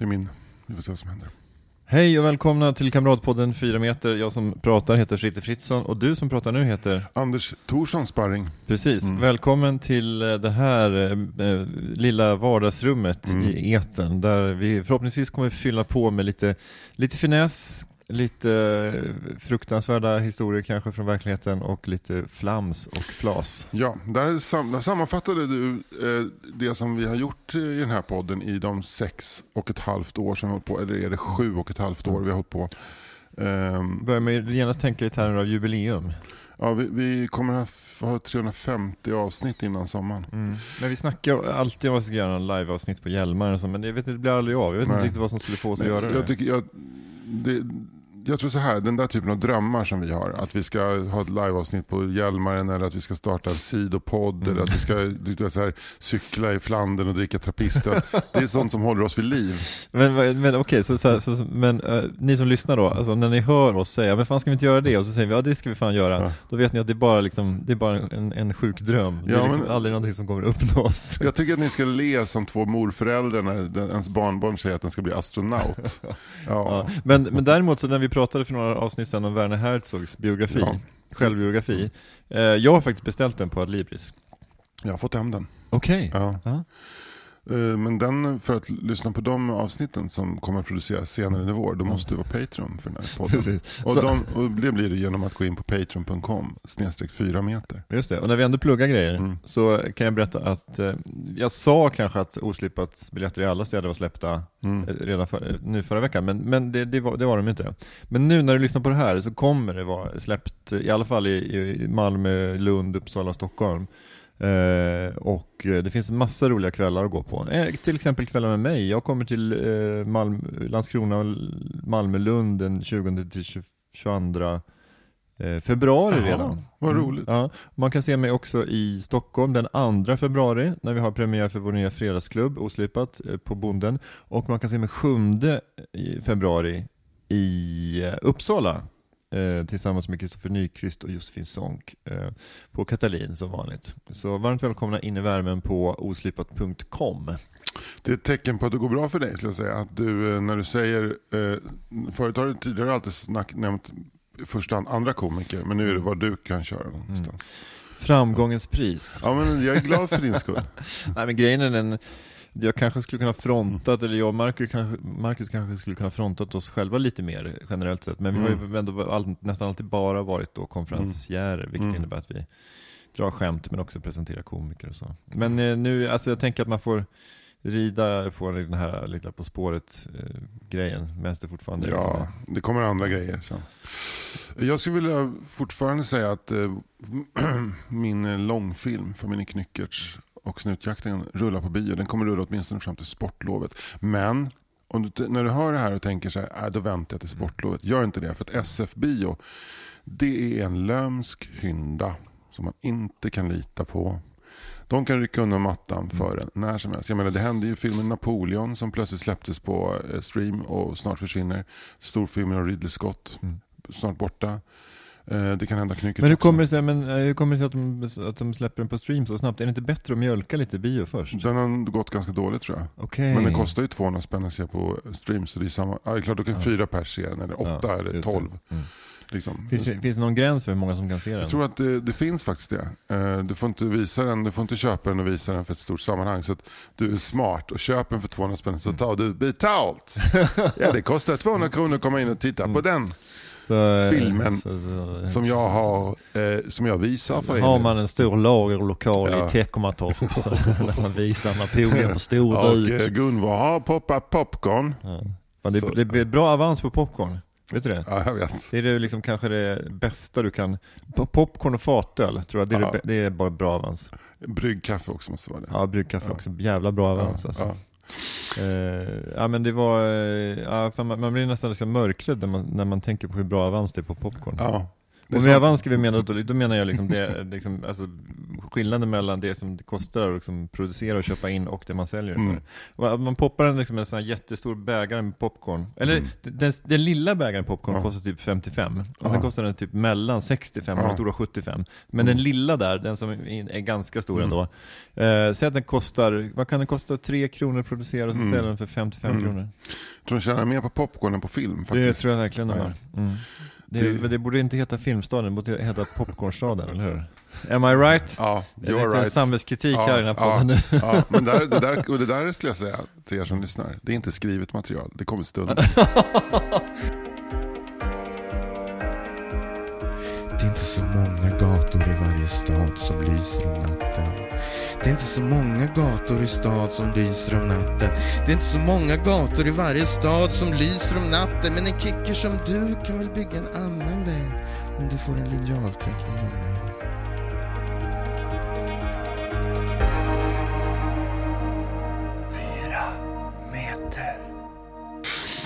Det är min. Vi får se vad som händer. Hej och välkomna till Kamratpodden 4 meter. Jag som pratar heter Fritte Fritzson och du som pratar nu heter? Anders Thorsson Sparring. Precis. Mm. Välkommen till eh, det här eh, lilla vardagsrummet mm. i eten där vi förhoppningsvis kommer fylla på med lite, lite finess, lite fruktansvärda historier kanske från verkligheten och lite flams och flas. Ja, där, sam där sammanfattade du eh, det som vi har gjort i den här podden i de sex och ett halvt år som vi har hållit på, eller är det sju och ett halvt år vi har hållit på. Um, Börjar med genast tänka i termer av jubileum. Ja, vi, vi kommer att ha 350 avsnitt innan sommaren. Mm. Men vi snackar alltid om att vi ska göra en live-avsnitt på Hjälmar och så, men jag vet, det blir aldrig av. Jag vet Nej. inte riktigt vad som skulle få oss att göra jag det. Tycker, jag, det jag tror så här, den där typen av drömmar som vi har, att vi ska ha ett liveavsnitt på Hjälmaren eller att vi ska starta en sidopodd mm. eller att vi ska du så här, cykla i Flandern och dricka trappisten. det är sånt som håller oss vid liv. Men, men okej, okay, så, så, så, men uh, ni som lyssnar då, alltså, när ni hör oss säga, men fan ska vi inte göra det? Och så säger vi, ja det ska vi fan göra. Ja. Då vet ni att det är bara, liksom, det är bara en, en sjuk dröm. Det är ja, liksom men, aldrig någonting som kommer uppnås. Jag tycker att ni ska le som två morföräldrar när ens barnbarn säger att den ska bli astronaut. ja. ja. Men, men däremot så när vi pratade för några avsnitt sedan om Werner Herzogs biografi, ja. självbiografi. Eh, jag har faktiskt beställt den på Adlibris. Jag har fått hem den. Okej. Okay. Ja. -huh. Men den, för att lyssna på de avsnitten som kommer att produceras senare i vår, då måste du vara Patreon för den här podden. och, de, och det blir det genom att gå in på patreon.com snedstreck 4 meter. Just det, och när vi ändå pluggar grejer mm. så kan jag berätta att eh, jag sa kanske att Oslipats biljetter i alla städer var släppta mm. Eh, redan för, nu förra veckan, men, men det, det, var, det var de inte. Men nu när du lyssnar på det här så kommer det vara släppt, i alla fall i, i Malmö, Lund, Uppsala, Stockholm. Eh, och det finns massa roliga kvällar att gå på. Eh, till exempel kvällar med mig. Jag kommer till eh, Malm Landskrona och Malmö, Lund den 20 till 22 eh, februari Aha, redan. Vad mm. roligt. Mm, ja. Man kan se mig också i Stockholm den 2 februari när vi har premiär för vår nya fredagsklubb Oslipat eh, på Bonden. Och man kan se mig 7 februari i eh, Uppsala eh, tillsammans med Kristoffer Nyqvist och Josefin Sonck eh, på Katalin som vanligt. Så varmt välkomna in i värmen på oslipat.com. Det är ett tecken på att det går bra för dig skulle jag säga. Att du, eh, när du säger, eh, förut har du tidigare alltid snack, nämnt första andra komiker, men nu är det vad du kan köra någonstans. Mm. Framgångens pris. Ja men jag är glad för din skull. Nej men grejen är den, jag kanske skulle kunna frontat, eller jag och Marcus kanske, Marcus kanske skulle kunna frontat oss själva lite mer generellt sett. Men vi har ju mm. ändå all, nästan alltid bara varit då konferensjärer, mm. vilket mm. innebär att vi drar skämt men också presenterar komiker och så. Men eh, nu, alltså jag tänker att man får rida på den här lilla På spåret-grejen eh, medan det fortfarande är Ja, det kommer andra grejer sen. Jag skulle vilja fortfarande säga att eh, min långfilm, Familjen Knyckertz, och Snutjakten rullar på bio. Den kommer rulla åtminstone fram till sportlovet. Men om du, när du hör det här och tänker så här, äh, då väntar jag till sportlovet. Gör inte det, för att SF-bio, det är en lömsk hynda som man inte kan lita på. De kan rycka undan mattan för en när som helst. Jag menar, det hände ju filmen Napoleon som plötsligt släpptes på eh, stream och snart försvinner. Storfilmen av Ridley Scott, mm. snart borta. Eh, det kan hända knycket Men hur kommer det sig, men, eh, hur kommer det sig att, de, att de släpper den på stream så snabbt? Är det inte bättre att mjölka lite bio först? Den har gått ganska dåligt tror jag. Okay. Men den kostar ju 200 spänn att se på stream, så det är samma. Ja, det är klart, då kan ja. fyra pers se den, eller åtta ja, eller tolv. Mm. Liksom. Finns, det, finns det någon gräns för hur många som kan se den? Jag tror att det, det, finns faktiskt det. Eh, du får inte visa den, du får inte köpa den och visa den för ett stort sammanhang. Så att du är smart och köper den för 200 spänn så tar du betalt. ja, det kostar 200 kronor att komma in och titta mm. på den. Så, eh, filmen så, så, som, jag har, eh, som jag visar för er. Har man en stor lagerlokal ja. i Teckomatorp där man visar Napoleon på stor duk. Och eh, Gunvor har poppat popcorn. Ja. Det, det blir bra avans på popcorn. Vet du det? Ja, jag vet. Det är det liksom kanske det bästa du kan, po- popcorn och fatöl tror jag, det är, Ja. det, det är bara bra avans. Bryggkaffe också måste vara det. Ja, bryggkaffe Ja. också, jävla bra avans ja, alltså. Uh, ja men det var, uh, man, man blir nästan liksom mörkrädd när man, när man tänker på hur bra avans det är på popcorn. Ja. Och med ska vi mena, då, menar jag liksom det, liksom, alltså, skillnaden mellan det som det kostar att liksom producera och köpa in och det man säljer Mm. för. Man poppar en, liksom, en sån här jättestor bägare med popcorn, eller Mm. den, den lilla bägaren popcorn Ja. kostar typ 55, och Ja. sen kostar den typ mellan 65 och Ja. den stora 75. Men Mm. den lilla där, den som är är ganska stor Mm. ändå, eh, säg att den kostar, vad kan den kosta? 3 kronor att producera och så Mm. säljer den för 55 Mm. kronor. Jag tror de tjänar mer på popcorn än på film faktiskt. Det tror jag verkligen de har. Det, Det- men det borde inte heta Filmstaden, det borde heta Popcornstaden, eller hur? Am I right? Ja, Det är you're lite right. samhällskritik Ja, här i den här ja. podden nu. Ja, men där, det, där, och det där skulle jag säga till er som lyssnar. Det är inte skrivet material, det kommer stunden. Det är inte så många gator i varje stad som lyser om natten. Det är inte så många gator i stad som lyser om natten. Det är inte så många gator i varje stad som lyser om natten. Men en kicker som du kan väl bygga en annan väg om du får en linjalteckning av mig.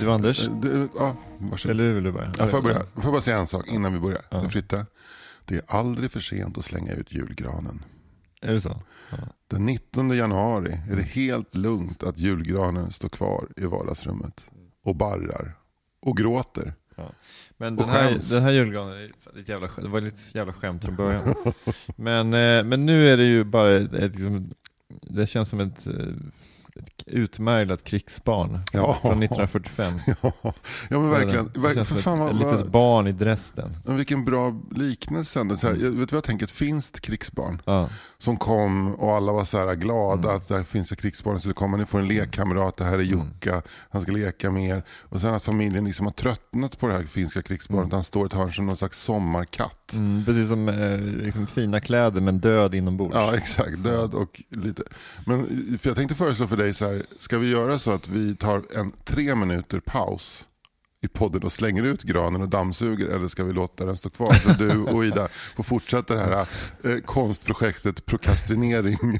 Du Anders, Du, ja, varsågod. eller vill du börja? Jag får, jag börja. Jag får bara säga en sak innan vi börjar. Ja. Fritte, det är aldrig för sent att slänga ut julgranen. Är det så? Den 19 januari är det helt lugnt att julgranen står kvar i vardagsrummet och barrar och gråter. Men Och den här, den här julgranen, ett jävla, det var lite jävla skämt från början. men, eh, men nu är det ju bara ett, liksom, det känns som ett, eh, ett utmärglat krigsbarn Ja. från 1945. Ja, ja men verkligen. Det känns för som fan ett, vad, ett litet barn i Dresden. men vilken bra liknelse. ändå. Så här, jag, vet du vad jag tänker? Ett finskt krigsbarn Ja. Som kom och alla var så här glada Mm. att det finska krigsbarnet skulle komma. Ni får en lekkamrat, det här är Jukka, han ska leka med er. Och sen att familjen liksom har tröttnat på det här finska krigsbarnet. Han står i ett hörn som någon slags sommarkatt. Mm, precis som eh, liksom fina kläder men död inombords. Ja, exakt. Död och lite. Men för jag tänkte föreslå för dig så här, ska vi göra så att vi tar en tre minuter paus i podden och slänger ut granen och dammsuger eller ska vi låta den stå kvar så du och Ida får fortsätta det här eh, konstprojektet prokrastinering.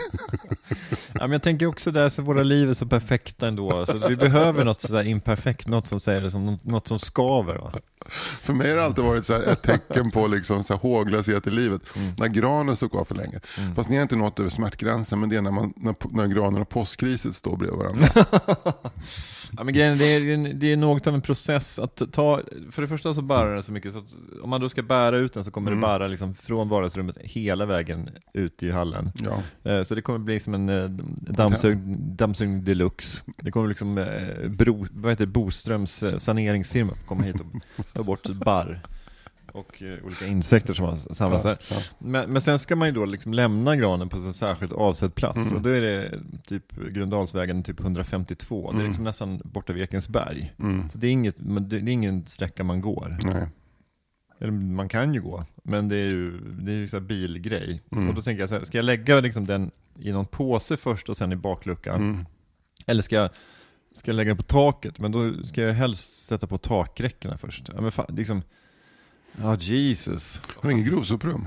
Ja, men jag tänker också där, så våra liv är så perfekta ändå, så vi behöver något sådär imperfekt, något som säger det som, något som skaver. Va? För mig har det alltid varit så ett tecken på liksom så här håglöshet i livet när granen står kvar för länge. Fast ni har inte nått över smärtgränsen men det är när, man, när, när granen och påskriset står bredvid varandra. Ja, men grejen det är, det är något av en process att ta, för det första så bärrar den så mycket, så om man då ska bära ut den så kommer det bära liksom från vardagsrummet hela vägen ut i hallen. Ja. Eh, Så det kommer bli som en eh, dammsug, dammsugning deluxe. Det kommer liksom eh, Bro, vad heter Boströms eh, saneringsfirma komma hit och ta bort barr och eh, olika insekter som har samlats där. Ja. Men, men sen ska man ju då liksom lämna granen på en särskilt avsedd plats Mm. och då är det typ Gröndalsvägen typ 152, det är Mm. liksom nästan borta vid Ekensberg. Mm. Så det är, inget, det är ingen sträcka man går. Nej. Eller man kan ju gå, men det är ju, det är ju så här bilgrej. Mm. Och då tänker jag så här, ska jag lägga liksom den i någon påse först och sen i bakluckan? Mm. Eller ska jag, ska jag lägga den på taket? Men då ska jag helst sätta på takräckena först. Ja men fan, liksom, ja Jesus. Har du inget grovsoprum?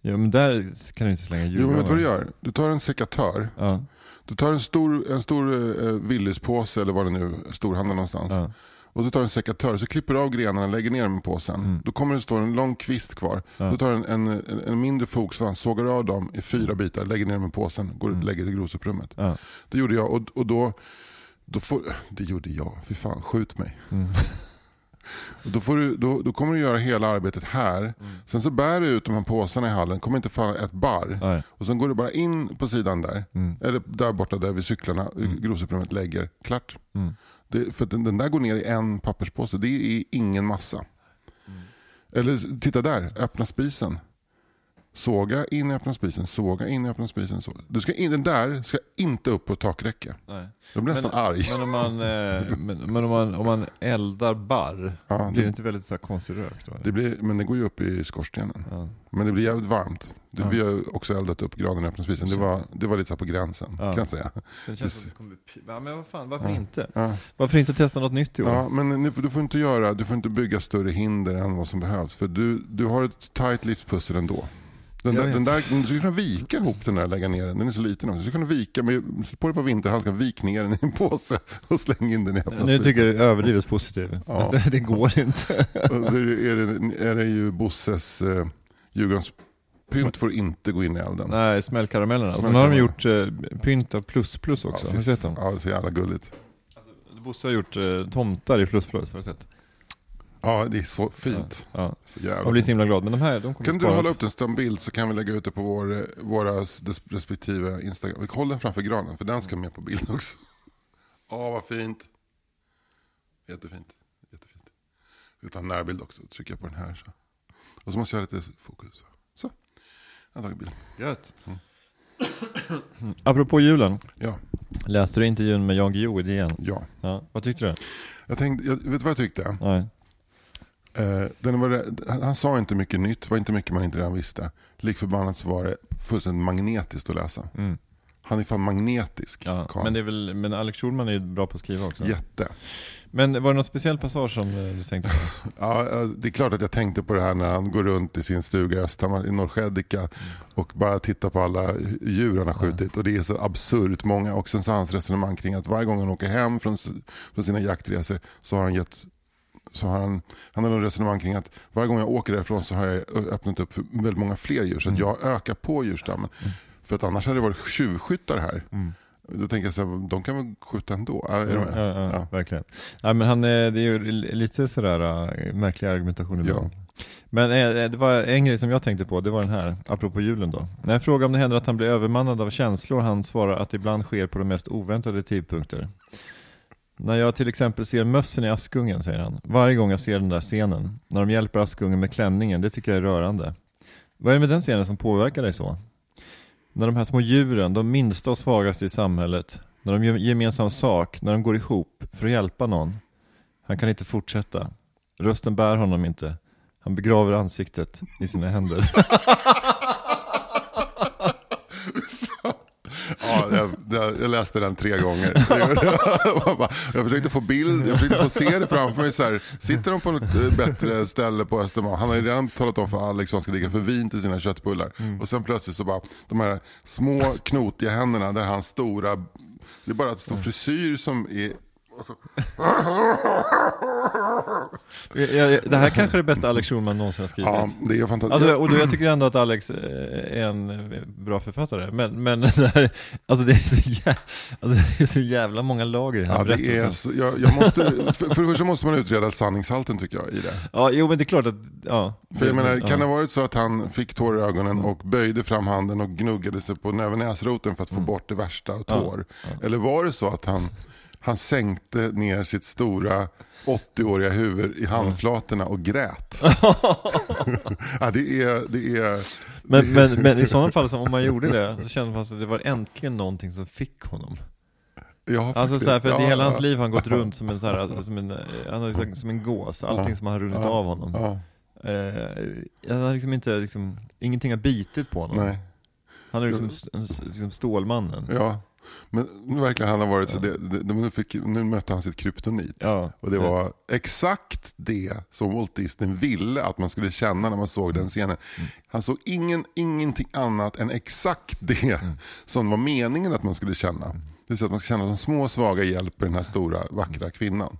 Ja men där kan du inte slänga Jo, julgranar. men vet du vad du gör? Du tar en sekatör. Ja, Du tar en stor, en stor eh, Willys-påse eller vad det nu storhandlar någonstans. ja, Och du tar en sekatör, så klipper du av grenarna och lägger ner dem i påsen. Mm. Då kommer det stå en lång kvist kvar. Ja. Du tar en, en, en, en mindre fogsvans, sågar av dem i fyra bitar, lägger ner dem i påsen, går ut och Mm. lägger i grosoprummet. ja. Det gjorde jag och, och då, då får, det gjorde jag, fy fan skjut mig. Mm. Då, får du, då, då kommer du göra hela arbetet här. Mm. Sen så bär du ut de här påsarna i hallen, kommer inte falla ett barr. Nej. Och sen går du bara in på sidan där, Mm. eller där borta där vid cyklarna, Mm. grosoprummet lägger, klart. Mm. Det, för den, den där går ner i en papperspåse, det är ingen massa. Mm. Eller titta där, öppna spisen. Såga in i öppna spisen, såga in i öppna spisen. Så. Du ska in, den där ska inte upp på takräcke. Nej. Jag blir nästan arg. Men om man, eh, men, men om man, om man eldar barr, Ja, blir det det, inte väldigt så här, konstig rök då? det blir, men det går ju upp i skorstenen. Ja. Men det blir jävligt varmt. Det, Ja. Vi har också eldat upp granen i öppna spisen. Det var, det var lite så här på gränsen kan jag säga. Det känns som det kommer Ja, men vad fan, varför inte? Varför inte testa något nytt i år? Ja, men nu, du får inte göra, du får inte bygga större hinder än vad som behövs. För du, du har ett tight livspussel ändå. Den där, den där, du skulle kunna vika ihop den där och lägga ner den. Den är så liten också. Du skulle kunna vika, med, sätt på dig på vinterhandskar, vik ner den i en påse och släng in den i öppna Nu spisen. tycker jag är överdrivet positiv. Ja. Alltså, det går inte. Så är det, är det, det ju Bosses eh, Djurgårdens pynt får inte gå in i elden. Nej, smällkaramellerna. Och sen har de gjort eh, pynt av plus plus också. Ja, har du sett dem? Ja, det är så jävla gulligt. Bosse har gjort eh, tomtar i plus plus, har du sett? Ja, det är så fint. Ja. Så Jag jävla blir fint. så himla glad. Men de här, de kommer Kan du hålla upp en stam bild så kan vi lägga ut det på vår, våra respektive Instagram. Vi håller den framför granen för den ska med på bild också. Ja, vad fint. Jättefint. Jättefint. Vi tar en närbild också. Trycker jag på den här så. Och så måste jag ha lite fokus. Så. så. Jag har tagit bild. Gött. Mm. Apropå julen. Ja, Läste du intervjun med Jan Guillou i DN? ja. Ja. Vad tyckte du? Jag tänkte, jag, vet du vad jag tyckte? Nej. Den var, han sa inte mycket nytt, var inte mycket man inte redan visste. Lik förbannat så var det fullständigt magnetiskt att läsa. Mm. Han är fan magnetisk, Ja. Men, det är väl, men Alex Schulman är ju bra på att skriva också. Jätte. Men var det någon speciell passage som eh, du tänkte på? Ja, eh, det är klart att jag tänkte på det här när han går runt i sin stuga i Östhammar i Norrskedika och bara tittar på alla djur han har skjutit. Och det är så absurt många. Och sen så hans resonemang kring att varje gång han åker hem från, från sina jaktresor så har han gett så har han, han har någon resonemang kring att varje gång jag åker därifrån så har jag öppnat upp för väldigt många fler djur. Så att jag ökar på djurstammen. För att annars hade det varit tjuvskyttar här. Då tänker jag så här, de kan väl skjuta ändå? Är Ja, med? ja, Ja. verkligen. Nej, men han, är- det är ju lite sådär äh, märklig argumentation ibland. Men eh, det var en grej som jag tänkte på, det var den här, apropå julen då. När jag frågar om det händer att han blir övermannad av känslor, han svarar att det ibland sker på de mest oväntade tidpunkter. När jag till exempel ser mössen i Askungen, säger han. Varje gång jag ser den där scenen, när de hjälper Askungen med klänningen, det tycker jag är rörande. Vad är det med den scenen som påverkar dig så? När de här små djuren, de minsta och svagaste i samhället, när de gör gemensam sak, när de går ihop för att hjälpa någon. Han kan inte fortsätta. Rösten bär honom inte. Han begraver ansiktet i sina händer. Ja, jag, läste den tre gånger. Jag försökte få bild, jag försökte få se det framför mig. Så här, sitter de på något eh, bättre ställe på Östermalm? Han har ju redan talat om för Alex vad han ska dricka för vin till sina köttbullar. Och sen plötsligt så bara, de här små knotiga händerna där hans stora, det är bara att stå frisyr som är så- det här kanske är det bästa Alex Schulman någonsin har skrivit. Ja, det är fantastiskt. Alltså, och då, jag tycker ändå att Alex eh, är en eh, bra författare, men, men det här, alltså, det är så jävla, alltså det är så jävla många lager i den här Ja, det berättelsen. är, så- jag, jag måste, för, för det första måste man utreda sanningshalten tycker jag i det. Ja, jo men det är klart att, ja. För jag menar, ja. kan det ha varit så att han fick tår i ögonen och böjde fram handen och gnuggade sig på näven näsroten för att få bort det värsta av tår? Eller var det så att han, han sänkte ner sitt stora 80-åriga huvud i handflatorna och grät? ja, det är... Det är Men, men, men i sådana fall, som om man gjorde det, så kände man att det var äntligen någonting som fick honom. ja, Alltså så här, för att i Ja, hela hans ja. liv har han gått runt som en, så här, som en, han har som en gås, allting som har runnit Ja. av honom. Ja, Eh, han har liksom inte, liksom, ingenting har bitit på honom. nej. Han är liksom, liksom Stålmannen. Ja. Men verkligen han har varit så, det, det, nu, fick, nu mötte han sitt kryptonit. Ja. Och det var exakt det som Walt Disney ville att man skulle känna när man såg den scenen. Han såg ingen, ingenting annat än exakt det som var meningen att man skulle känna. Det vill säga att man ska känna att de små svaga hjälper den här stora vackra kvinnan.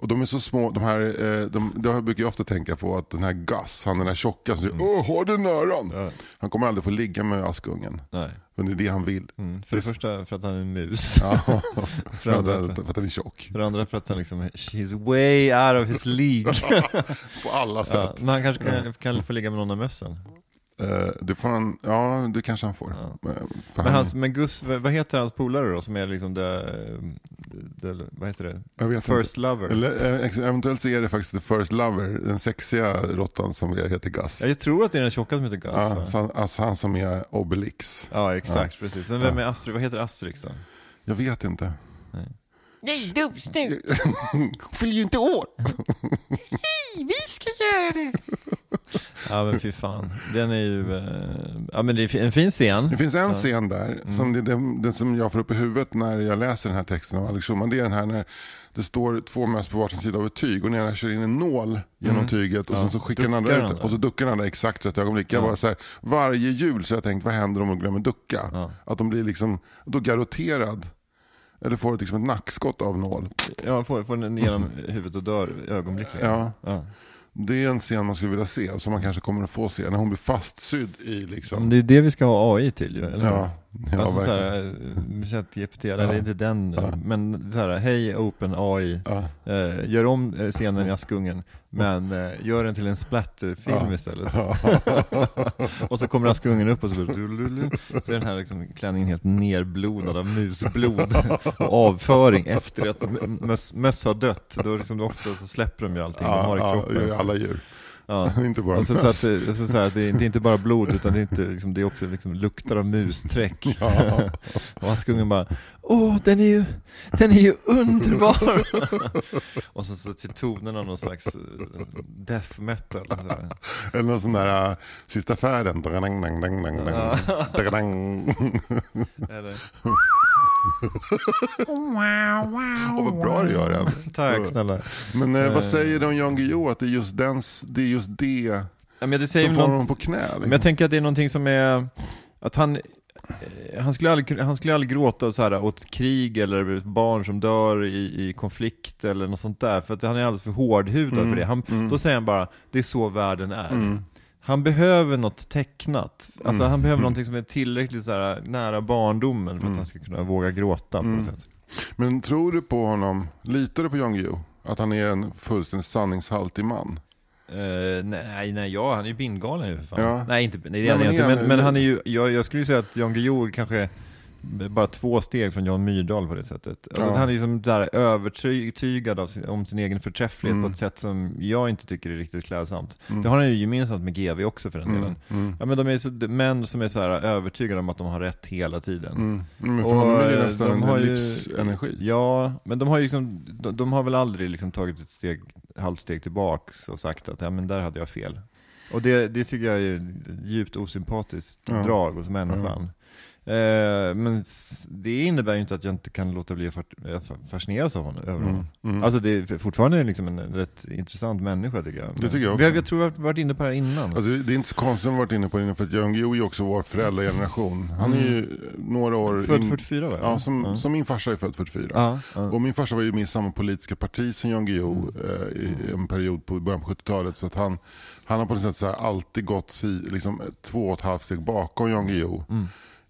Och de är så små, de här, eh, de, det brukar jag ofta tänka på att den här Gus, han den här tjocka som säger åh ha den näran. Ja. Han kommer aldrig få ligga med Askungen. Nej. Men det är det han vill. Mm. För det första för att han är en mus. Ja, För för, det att, andra, för att han är tjock. för det andra för att han liksom, he's way out of his league. På alla ja, sätt. men han kanske kan, kan få ligga med någon av mössen. Eh, det får han, ja det kanske han får. Ja. Men, han- hans, men Gus, vad heter hans polare då som är liksom det, det vad heter det? First inte. lover? Eller, eh, eventuellt så är det faktiskt the first lover, den sexiga råttan som heter Gus. Ja, jag tror att det är den tjocka som heter Gus. Ja, så han, alltså han som är Obelix. Ja, exakt, precis. Men vem är Astrid? Vad heter Asterix då? Jag vet inte. Nej, dumsnut. Fyll ju inte år! Vi ska göra det. Ja men fy fan. Den är ju, eh, ja men det är en fin scen. Det finns en scen där, Mm. som det, det, den som jag får upp i huvudet när jag läser den här texten av Alex Schulman. Det är den här när det står två möss på varsin sida av ett tyg och när jag kör in en nål genom Mm. tyget och Ja. sen så skickar den andra ut den det. andra. och så duckar den andra exakt rätt ögonblick. Jag Ja. bara så här, varje jul så har jag tänkt, vad händer om de glömmer ducka? Ja. Att de blir liksom, då garrotterad. Eller får liksom ett nackskott av nål. Ja, får, får den genom huvudet och dör ögonblickligen. Ja. Ja. Det är en scen man skulle vilja se, som man kanske kommer att få se. När hon blir fastsydd i Men liksom. det är det vi ska ha AI till ju, eller? Ja, ja alltså så här, ChatGPT, eller Ja. inte den, Ja. men så här, hej Open AI, Ja. eh, gör om eh, scenen i Askungen, men eh, gör den till en splatterfilm istället. och så kommer Askungen upp och så, så är den här liksom, klänningen helt nerblodad av musblod och avföring efter att möss, möss har dött. Då, liksom, ofta så släpper de ju allting de har i kroppen. alla djur. Ja. inte bara Och så, att, det, så, så att det, är- det är inte bara blod utan det är, inte, liksom, det är också liksom, luktar av musträck. Ja. och Askungen bara Åh, den är ju, den är ju underbar! och så, så till tonen av någon slags eh, death metal. Så här. Eller någon sån där uh, sista färden. Dang, dang, dang, dang, dang, Ja. dang, dang. Eller, Wow, wow. Åh, vad bra du gör den. tack snälla. Men eh, Eh. vad säger du om Jan Guillou? Att det är just, den, det, är just det Ja, men det säger som får något, honom på knä? Liksom. Men jag tänker att det är någonting som är, att han, eh, han skulle aldrig, han skulle aldrig gråta så här åt krig eller barn som dör i, i konflikt eller något sånt där, för att han är alldeles för hårdhudad Mm, för det. Han, mm. Då säger han bara, det är så världen är. Mm. Han behöver något tecknat. Alltså Mm. han behöver Mm. någonting som är tillräckligt så här, nära barndomen för att Mm. han ska kunna våga gråta på något sätt. Men tror du på honom? Litar du på Jan Guillou? Att han är en fullständigt sanningshaltig man? Eh, nej, nej, ja, han är ju bindgalen ju för fan. Ja. Nej, inte, nej, det är han inte, men, men han är ju, jag, jag skulle ju säga att Jan Guillou kanske bara två steg från Jan Myrdal på det sättet. Alltså Ja. Han är ju som där övertygad sin, om sin egen förträfflighet Mm. på ett sätt som jag inte tycker är riktigt klädsamt. Mm. Det har han ju gemensamt med GV också för den Mm. delen. Mm. Ja men de är så, män som är så här övertygade om att de har rätt hela tiden. Mm. Men för Och, honom är det eh, nästan de en har ju- livsenergi. Ja, men de har ju liksom, de, de har väl aldrig liksom tagit ett steg, halvt steg tillbaks och sagt att ja men där hade jag fel. Och det, det tycker jag är djupt osympatiskt Ja. drag hos människan. Eh, men det innebär ju inte att jag inte kan låta bli att eh, fa- fascineras av honom, över Mm. honom. Mm. Alltså det är fortfarande liksom en rätt intressant människa tycker jag. Det tycker jag Vi också. Jag tror jag har varit inne på det här innan. Alltså, det är inte så konstigt att vi varit inne på det innan, för att Jan Guillou är också vår föräldrageneration. Han är ju några år... Mm. Född in- 44 va? Ja, som, ja. som min farsa är född 44. Ja, ja. Och min farsa var ju med i samma politiska parti som Jan Guillou eh, i en period på början på 70-talet. Så att han, han har på något sätt så alltid gått si, liksom, två och ett halvt steg bakom Jan Guillou.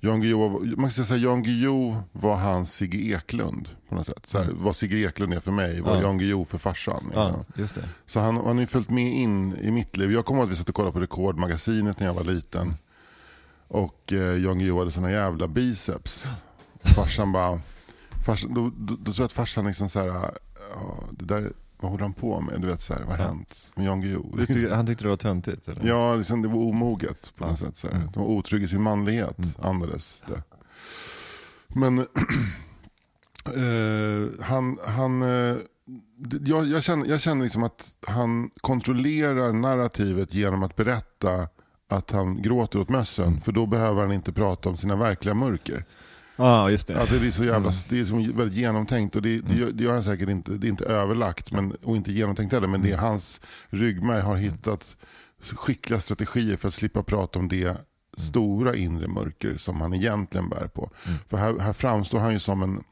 Jan Guillou, var- man kan säga här, Jan Guillou var hans Sigge Eklund på något sätt. Så här, vad Sigge Eklund är för mig var Ja. Jan Guillou för farsan. Liksom. ja, just det. Så han, han har ju följt med in i mitt liv. Jag kommer ihåg att vi satt och kollade på Rekordmagasinet när jag var liten. Och eh, Jan Guillou hade såna jävla biceps. Farsan bara... Farsan, då, då, då tror jag att farsan liksom så här... Ja, det där, vad håller han på med? Du vet så här, vad har Ja. hänt med Jan Guillou? Tyckte, han tyckte det var töntigt eller? Ja, liksom, det var omoget på Ja. något sätt. Så här. Mm. De var otrygg i sin manlighet, Mm. andades det. Men eh, han, han eh, det- jag, jag känner, jag känner liksom att han kontrollerar narrativet genom att berätta att han gråter åt mössen. Mm. För då behöver han inte prata om sina verkliga mörker. Ja, just det. Att det är så jävla, Mm. det är så väldigt genomtänkt och det, det, gör, det gör han säkert inte, det är inte överlagt men, och inte genomtänkt heller. Men det är Mm. hans ryggmärg har hittat skickliga strategier för att slippa prata om det stora inre mörker som han egentligen bär på. Mm. För här, här framstår han ju som en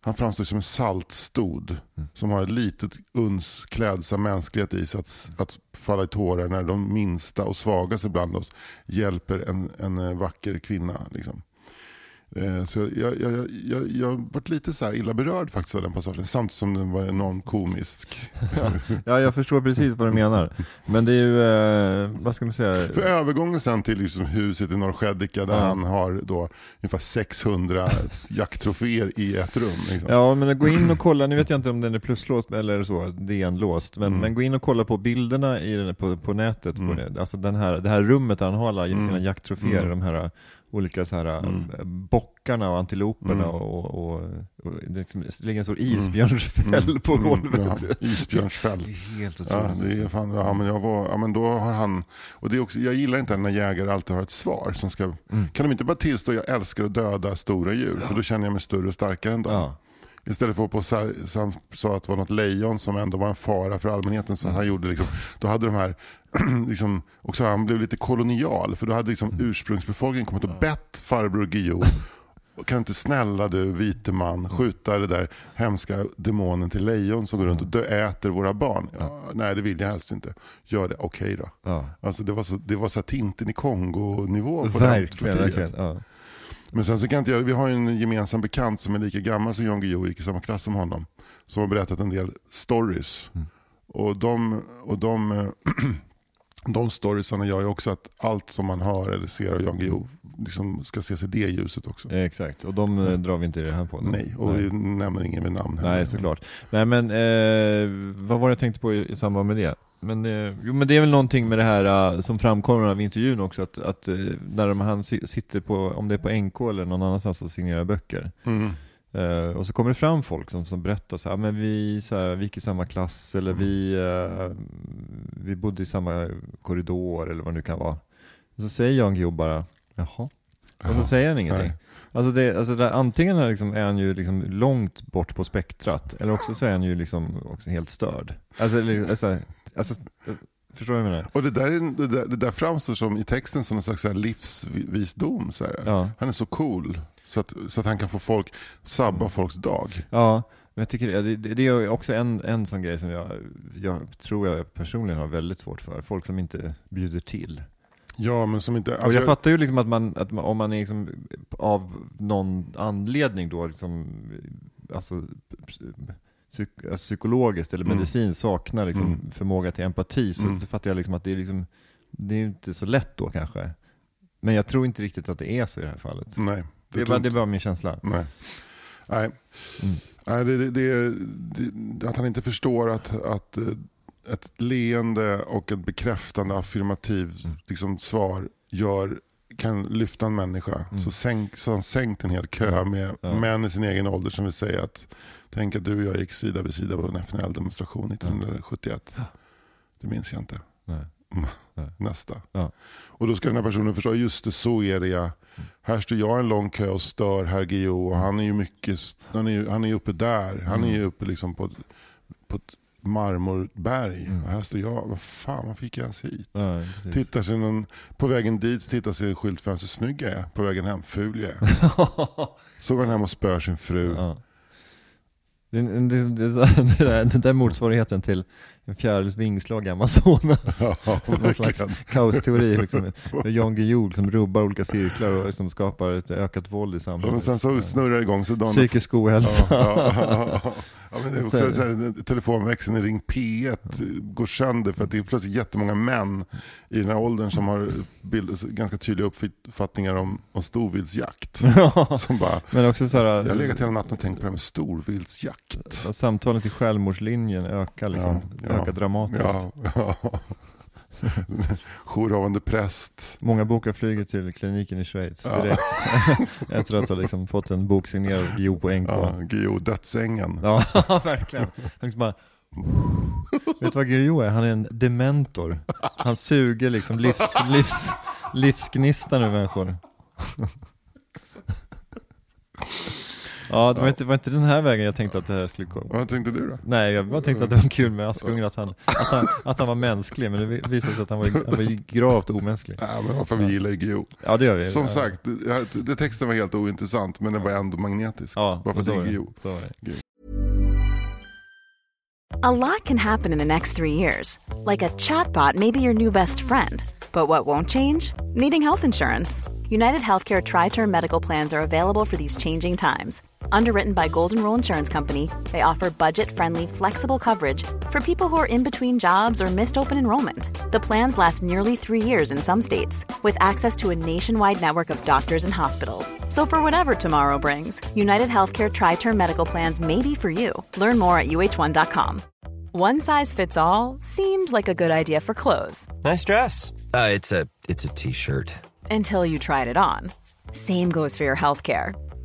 han framstår som en saltstod Mm. som har ett litet uns klädsam mänsklighet i sig att, att falla i tårar när de minsta och svagaste bland oss hjälper en, en eh, vacker kvinna. Liksom. Eh, Så jag, jag, jag, jag, varit lite så här illa berörd faktiskt av den passagen, samtidigt som den var enormt komisk. Ja, jag förstår precis vad du menar. Men det är ju, eh, vad ska man säga? För övergången sen till liksom huset i Norrskedika där Ja. han har då ungefär 600 jakttroféer i ett rum. Liksom. Ja, men gå in och kolla, nu vet jag inte om den är pluslåst eller så, DN-låst, men, Mm. men gå in och kolla på bilderna i den, på, på nätet, Mm. på det. alltså den här, det här rummet där han har alla sina Mm. jakttroféer, Mm. de här olika så här, Mm. eh, bockarna och antiloperna Mm. och, och, och, liksom, det ligger en stor isbjörnsfäll på Mm, golvet. Ja, isbjörnsfäll. Helt Ja, otroligt. det är fan, ja, men jag var, ja, men då har han, och det är också, jag gillar inte när jägare alltid har ett svar. Som ska, Mm. Kan de inte bara tillstå att jag älskar att döda stora djur? För då känner jag mig större och starkare än dem. Istället för att på sa att det var något lejon som ändå var en fara för allmänheten. Så han gjorde liksom, då hade de här, liksom, också han blev lite kolonial. För då hade liksom ursprungsbefolkningen kommit och bett farbror Guillou kan inte snälla du vite man skjuta det där hemska demonen till lejon som går runt och dö, äter våra barn? Ja, nej det vill jag helst inte. Gör det, okej då. Ja. Alltså det var så, det var så Tintin i Kongo-nivå på Verkligen, partiet. verkligen. Ja. Men sen så kan inte jag, vi har ju en gemensam bekant som är lika gammal som Jan Guillou, gick i samma klass som honom. Som har berättat en del stories. Mm. Och de, och de, de storiesarna gör ju också att allt som man hör eller ser av Jan Guillou liksom ska ses i det ljuset också. Eh, Exakt, och de eh, drar vi inte i det här på. Nej, och vi nämner ingen med namn heller. Nej, såklart. Nej, men eh, vad var det jag tänkte på i, i samband med det? Men, eh, jo, men det är väl någonting med det här eh, som framkommer av intervjun också, att, att eh, när de, han si- sitter på, om det är på NK eller någon annanstans och signerar böcker, Mm. eh, och så kommer det fram folk som, som berättar så här, men vi, så här, vi gick i samma klass, eller vi, eh, vi bodde i samma korridor, eller vad det nu kan vara. Och så säger Jan Guillou bara, jaha, och så säger han ingenting. Nej. Alltså, det, alltså där, antingen är, liksom, är han ju liksom långt bort på spektrat, eller också så är han ju liksom också helt störd. Alltså, alltså, alltså förstår du vad jag menar? Och det där, är, det, där, det där framstår som i texten som en slags så här livsvisdom. Så här. Ja. Han är så cool så att, så att han kan få folk, sabba folks dag. Ja, men jag tycker det, det, det är också en, en sån grej som jag, jag tror jag personligen har väldigt svårt för. Folk som inte bjuder till. Ja, men som inte... och Alltså, jag fattar ju liksom att man, att man om man är liksom av någon anledning då liksom, alltså, psyk, alltså psykologiskt eller Mm. medicinskt saknar liksom Mm. förmåga till empati så, Mm. så fattar jag liksom att det är liksom, det är inte så lätt då kanske. Men jag tror inte riktigt att det är så i det här fallet. Nej. Det bara, inte- det bara min känsla. Nej. Nej. Mm. Nej det, det, det, det, att han inte förstår att, att eh, ett leende och ett bekräftande affirmativ Mm. liksom, svar gör, kan lyfta en människa. Mm. Så, sänk, så han sänkt en hel kö med Ja. män i sin egen ålder som vill säga att tänk att du och jag gick sida vid sida på en FNL-demonstration 1971. Det minns jag inte. Nej. Nästa. Ja. Och då ska den här personen förstå, just det så är det ja. Här står jag i en lång kö och stör herr Guillou och han är ju mycket, han är ju, han är uppe där. Han är ju uppe liksom på, på ett marmorberg. Mm. Här står jag, vad fan vad fick jag ens hit? Ja. Tittar sig någon, på vägen dit tittar sig i skyltfönstret, snygg jag är. På vägen hem, ful jag är. Så går han hem och spör sin fru. Ja. Det, det, det, det, där, den där motsvarigheten till en fjärils vingslag i Amazonas. Ja, Någon slags kaosteori. Liksom. Jan Guillou som rubbar olika cirklar och liksom skapar ett ökat våld i Ja, samhället. men sen så snurrar det igång så Psykisk ohälsa. Ja, ja, ja. Men det är också Så- så här, telefonväxeln i Ring P1 går sönder för att det är plötsligt jättemånga män i den här åldern som har bild, ganska tydliga uppfattningar om, om storvildsjakt. Som bara, Men också så här, jag har legat hela natten och tänkt på det här med storvildsjakt. samtalen till självmordslinjen ökar, liksom, Ja, ja. ökar dramatiskt. Ja. Jourhavande präst. Många bokar flyget till kliniken i Schweiz Ja. direkt. Efter att ha liksom fått en bok signerad av Guillou på NK. Ja, Guillou, dödsängen. Ja, verkligen. Han liksom bara, vet du vad Guillou är? Han är en dementor. Han suger liksom livs, livs, livsgnistan ur människor. Ja, det var, inte, var inte den här vägen jag tänkte att det här skulle gå. Vad tänkte du då? Nej, jag bara tänkte att det var kul med Askungen, att han, att han, att han var mänsklig, men det visade sig att han var, han var gravt omänsklig. Ja, men varför vi gillar ju Guillou. Ja, det gör vi. Som ja. sagt, det, det, texten var helt ointressant men den var ändå magnetisk. ja, Bara för att det är. Guillou. Så var det. A lot can happen in the next three years. Like a chatbot may be your new best friend. But what won't change? Needing health insurance. United Healthcare Tri Term Medical Plans are available for these changing times. Underwritten by Golden Rule Insurance Company, they offer budget friendly, flexible coverage for people who are in between jobs or missed open enrollment. The plans last nearly three years in some states, with access to a nationwide network of doctors and hospitals. So, for whatever tomorrow brings, United Healthcare Tri Term Medical Plans may be for you. Learn more at uh1.com. One size fits all seemed like a good idea for clothes Nice dress. Uh, it's a it's a t-shirt. until you tried it on. Same goes for your healthcare.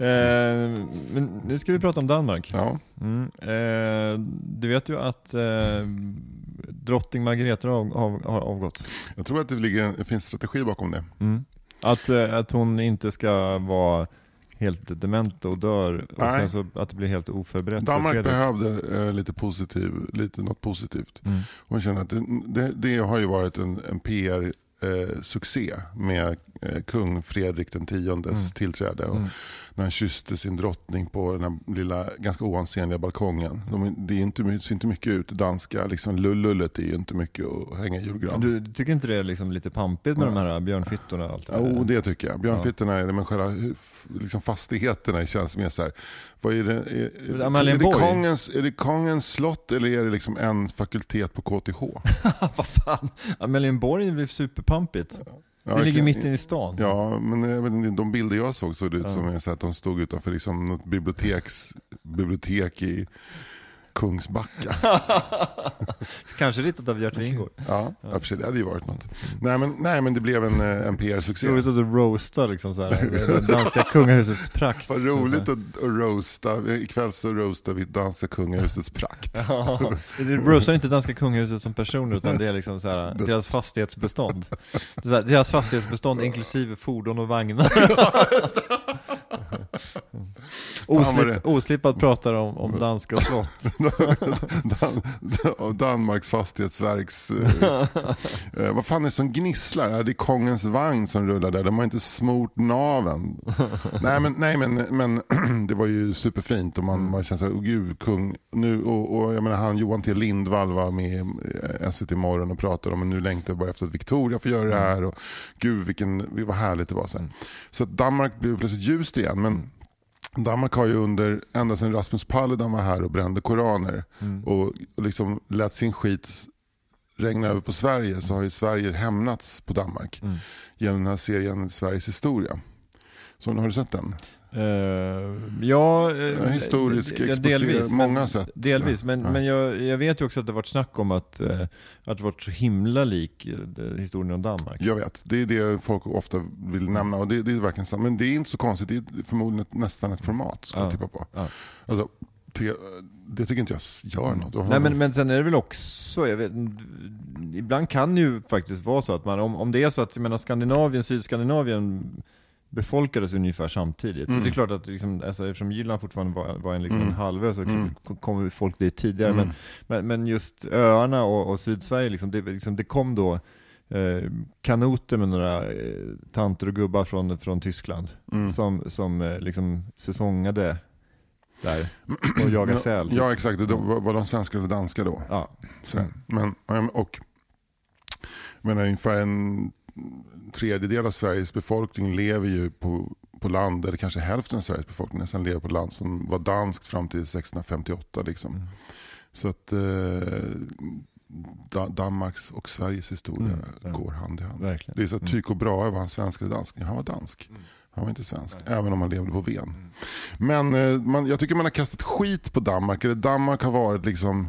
Eh, men nu ska vi prata om Danmark. Ja, Mm. Eh, du vet ju att eh, drottning Margareta har, av, har avgått. jag tror att det, ligger, det finns strategi bakom det. Mm. Att, eh, att hon inte ska vara helt dement och dör och Nej. sen så att det blir helt oförberett. för Danmark behövde eh, lite, positiv, lite något positivt. Mm. Hon känner att det, det, det har ju varit en, en PR-succé med eh, kung Fredrik den tiondes tillträde. Och Mm. När han kysste sin drottning på den här lilla, ganska oansenliga balkongen. De, är- det är inte, ser inte mycket ut. Danska liksom, lullullet är ju inte mycket att hänga i julgran. Du, du tycker inte det är liksom lite pampigt med de här björnfittorna och allt det Jo, där? det tycker jag. Björnfittorna, är det, men själva f- liksom fastigheterna känns mer så här. Vad är det? Är, är, är, det kongens, är det kongens slott eller är det liksom en fakultet på KTH? Vad fan? Amalienborg är väl superpampigt? Ja, det ligger kan- mitt inne i stan. Ja, men vet inte, de bilder jag såg såg det ut som att de stod utanför liksom något biblioteks, bibliotek i Kungsbacka. Kanske ritat av Gert Wingård. Ja, ja. för sig, det hade ju varit något. Nej men, nej, men det blev en, eh, en PR-succé. Roligt att du roastar liksom så här, det danska kungahusets prakt. Vad roligt att, att roasta. Ikväll så roastar vi danska kungahusets prakt. Ja, det roastar inte danska kungahuset som personer utan det är liksom så här, deras fastighetsbestånd. Här, deras fastighetsbestånd inklusive fordon och vagnar. Oslip, oslippat pratar om, om danska slott. Dan, Dan, Danmarks fastighetsverks... Eh, eh, vad fan är det som gnisslar? Det är kongens vagn som rullar där. De har inte smort naven. nej men, nej, men, men det var ju superfint. Och man, man känner så här, oh, gud, kung. Nu, och, och jag menar, han Johan T Lindvall var med eh, i SVT Morgon och pratade om att nu längtar jag bara efter att Victoria får göra det här. Och, gud vilken, vad härligt det var. Så, här. så att Danmark blev plötsligt ljust igen. Men Danmark har ju under, ända sedan Rasmus Paludan var här och brände koraner och, och liksom lät sin skit regna över på Sverige så har ju Sverige hämnats på Danmark genom den här serien Sveriges historia. Så har du sett den? Eh, ja, eh, En historisk ja, men- många sätt. Delvis, men, Ja. men jag, jag vet ju också att det varit snack om att, eh, att det varit så himla lik det- historien om Danmark. Jag vet, det är det folk ofta vill nämna och det, det är verkligen sant. Men det är inte så konstigt, det är förmodligen ett, nästan ett format ska jag Ja. tippa på. Ja. Alltså, det, det tycker inte jag gör något. Nej men, men sen är det väl också, jag vet, ibland kan det ju faktiskt vara så att man, om, om det är så att jag menar, Skandinavien, Sydskandinavien befolkades ungefär samtidigt. Mm. Det är klart att liksom, alltså, eftersom Jylland fortfarande var, var en, liksom, Mm. halvö så Mm. kom- folk dit tidigare. Mm. Men, men, men just öarna och, och Sydsverige, liksom, det, liksom, det kom då eh, kanoter med några eh, tanter och gubbar från, från Tyskland Mm. som, som eh, liksom säsongade där och jagade säl. typ. Ja exakt, det var, de svenska eller danska då? Ja. Sådär. Men, och menar, ungefär en tredjedel av Sveriges befolkning lever ju på, på land, eller kanske hälften av Sveriges befolkning nästan lever på land som var danskt fram till 1658. Liksom. Mm. Så att eh, da, Danmarks och Sveriges historia Mm, ja. går hand i hand. Verkligen. Det är så att Mm. Tycho Brahe, var han svensk eller dansk? Ja, han var dansk. Han var inte svensk, även om han levde på Ven. Mm. Men eh, man, jag tycker man har kastat skit på Danmark. Eller Danmark har varit liksom,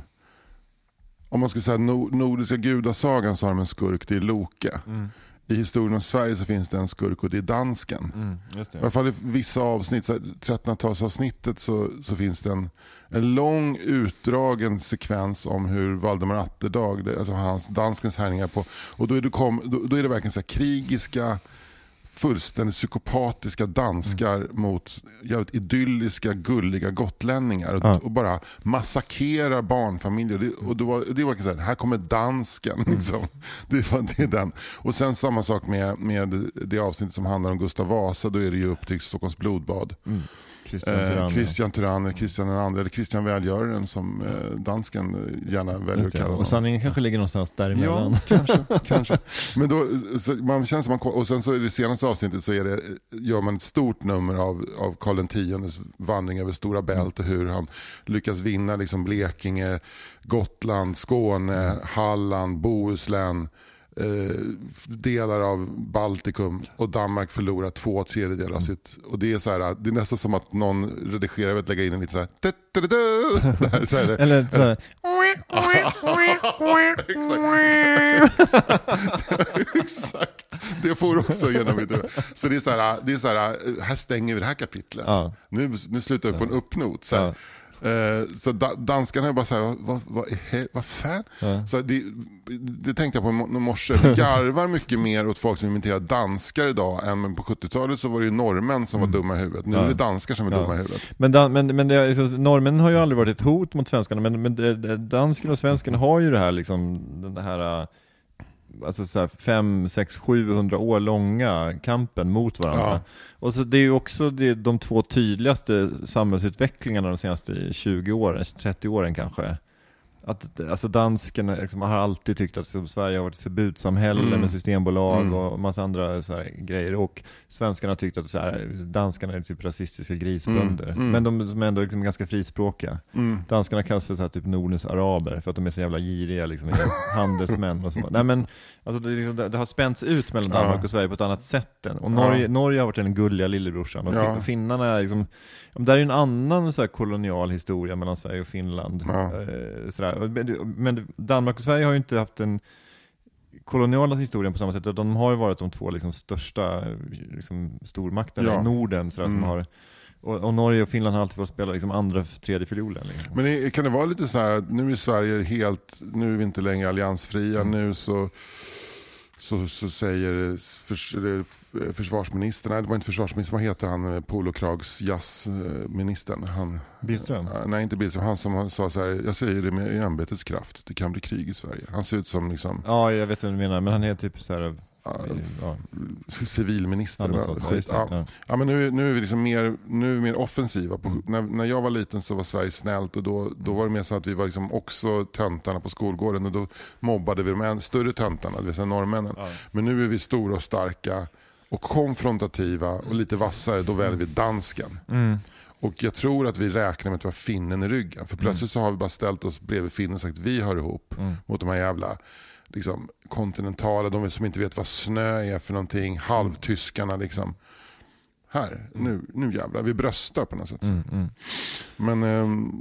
om man ska säga no, nordiska gudasagan så har de en skurk, det är Loke. Mm. I historien om Sverige så finns det en skurk och det är dansken. Mm, just I det. alla fall i vissa avsnitt, så här, 1300-talsavsnittet så, så finns det en, en lång utdragen sekvens om hur Valdemar Atterdag, det- alltså hans danskens härjningar på, och då är det, kom, då, då är det verkligen så här krigiska fullständigt psykopatiska danskar mot jävligt idylliska, gulliga gotlänningar och, Ja. och bara massakrerar barnfamiljer. Det, och då var, det var så här, här kommer dansken. Mm. Liksom. Det, var, det är den. Och sen samma sak med, med det avsnittet som handlar om Gustav Vasa. Då är det ju upp till Stockholms blodbad. Christian Eh, Tyrann. Christian Christian den andre, eller Christian Välgöraren som eh, dansken eh, gärna väljer att kalla Och sanningen kanske ligger någonstans däremellan. Ja, kanske. kanske. Men då, man känner som man, och sen så i det senaste avsnittet så är det, gör man ett stort nummer av, av Karl Xs vandring över Stora Bält och hur han lyckas vinna liksom Blekinge, Gotland, Skåne, Halland, Bohuslän, eh, delar av Baltikum och Danmark förlorar två tredjedelar av sitt. Och det är, så här, det är nästan som att någon redigerar och lägger in en lite så här, här, så här, Eller så här, Exakt, det får också genom mitt huvud. Så det är så här, det är så här, här stänger vi det här kapitlet. Ja. Nu, nu slutar vi på en uppnot. Så, här. Eh, så da, danskarna är bara så här, vad, vad, vad, är he- vad fan? Så här, det, det tänkte jag på i mo- i morse, vi garvar mycket mer åt folk som imiterar danskar idag än på 70-talet så var det ju norrmän som var dumma i huvudet. Nu är det danskar som är dumma i huvudet. Men, dan, men, men det, så, norrmännen har ju aldrig varit ett hot mot svenskarna, men, men det, dansken och svensken har ju det här liksom, den här, alltså så här fem, sex, 700 år långa kampen mot varandra. Ja. Och så det är ju också det, de två tydligaste samhällsutvecklingarna de senaste 20 åren, 30 åren kanske. Att, alltså dansken liksom, har alltid tyckt att liksom, Sverige har varit ett förbudssamhälle Mm. med systembolag Mm. och massa andra så här, grejer. Och svenskarna har tyckt att så här, danskarna är typ rasistiska grisbönder. Mm. Mm. Men de, de är ändå liksom ganska frispråkiga. Mm. Danskarna kallas för så här, typ Nordens araber för att de är så jävla giriga, liksom, handelsmän och så. Nej, men, alltså, det, är liksom, det, har spänts ut mellan Danmark Ja. och Sverige på ett annat sätt. Än. Och Norge, Ja. Norge har varit den gulliga lillebrorsan och Ja. fin- finnarna är liksom, där är ju en annan så kolonial historia mellan Sverige och Finland. Ja. Eh, sådär. Men, Danmark och Sverige har ju inte haft en koloniala historien på samma sätt, de har ju varit de två liksom, största liksom, stormakterna i Norden. Sådär, som Mm. har, och, och Norge och Finland har alltid fått spela liksom, andra, tredje fiolen. Liksom. Men det, kan det vara lite så här att nu är Sverige helt, nu är vi inte längre alliansfria, nu så så, så säger förs, försvarsministern, nej det var inte försvarsministern, vad heter han, eh, polokrags jazzministern? Han, Billström? Ja, Nej, inte Billström. Han som sa så här, jag säger det med ämbetets kraft, det kan bli krig i Sverige. Han ser ut som liksom, Ja, jag vet vad du menar, men han är typ såhär, ja, ja, civilminister. något va? sånt. Ja, Skit, just det. ja. Ja. Ja, men nu, nu är vi liksom mer, nu är mer offensiva. På, Mm. när, när jag var liten så var Sverige snällt och då, då var det mer så att vi var liksom också töntarna på skolgården och då mobbade vi de än större töntarna, det vill säga norrmännen. Men nu är vi stora och starka och konfrontativa och lite vassare, då väljer vi dansken. Mm. Och jag tror att vi räknar med att vi har finnen i ryggen. Mm. För plötsligt så har vi bara ställt oss bredvid finnen och sagt vi hör ihop Mm. mot de här jävla liksom, kontinentala, de som inte vet vad snö är för någonting, halvtyskarna liksom. Här, nu, nu jävlar, vi bröstar på något sätt. Mm, mm. Men ehm,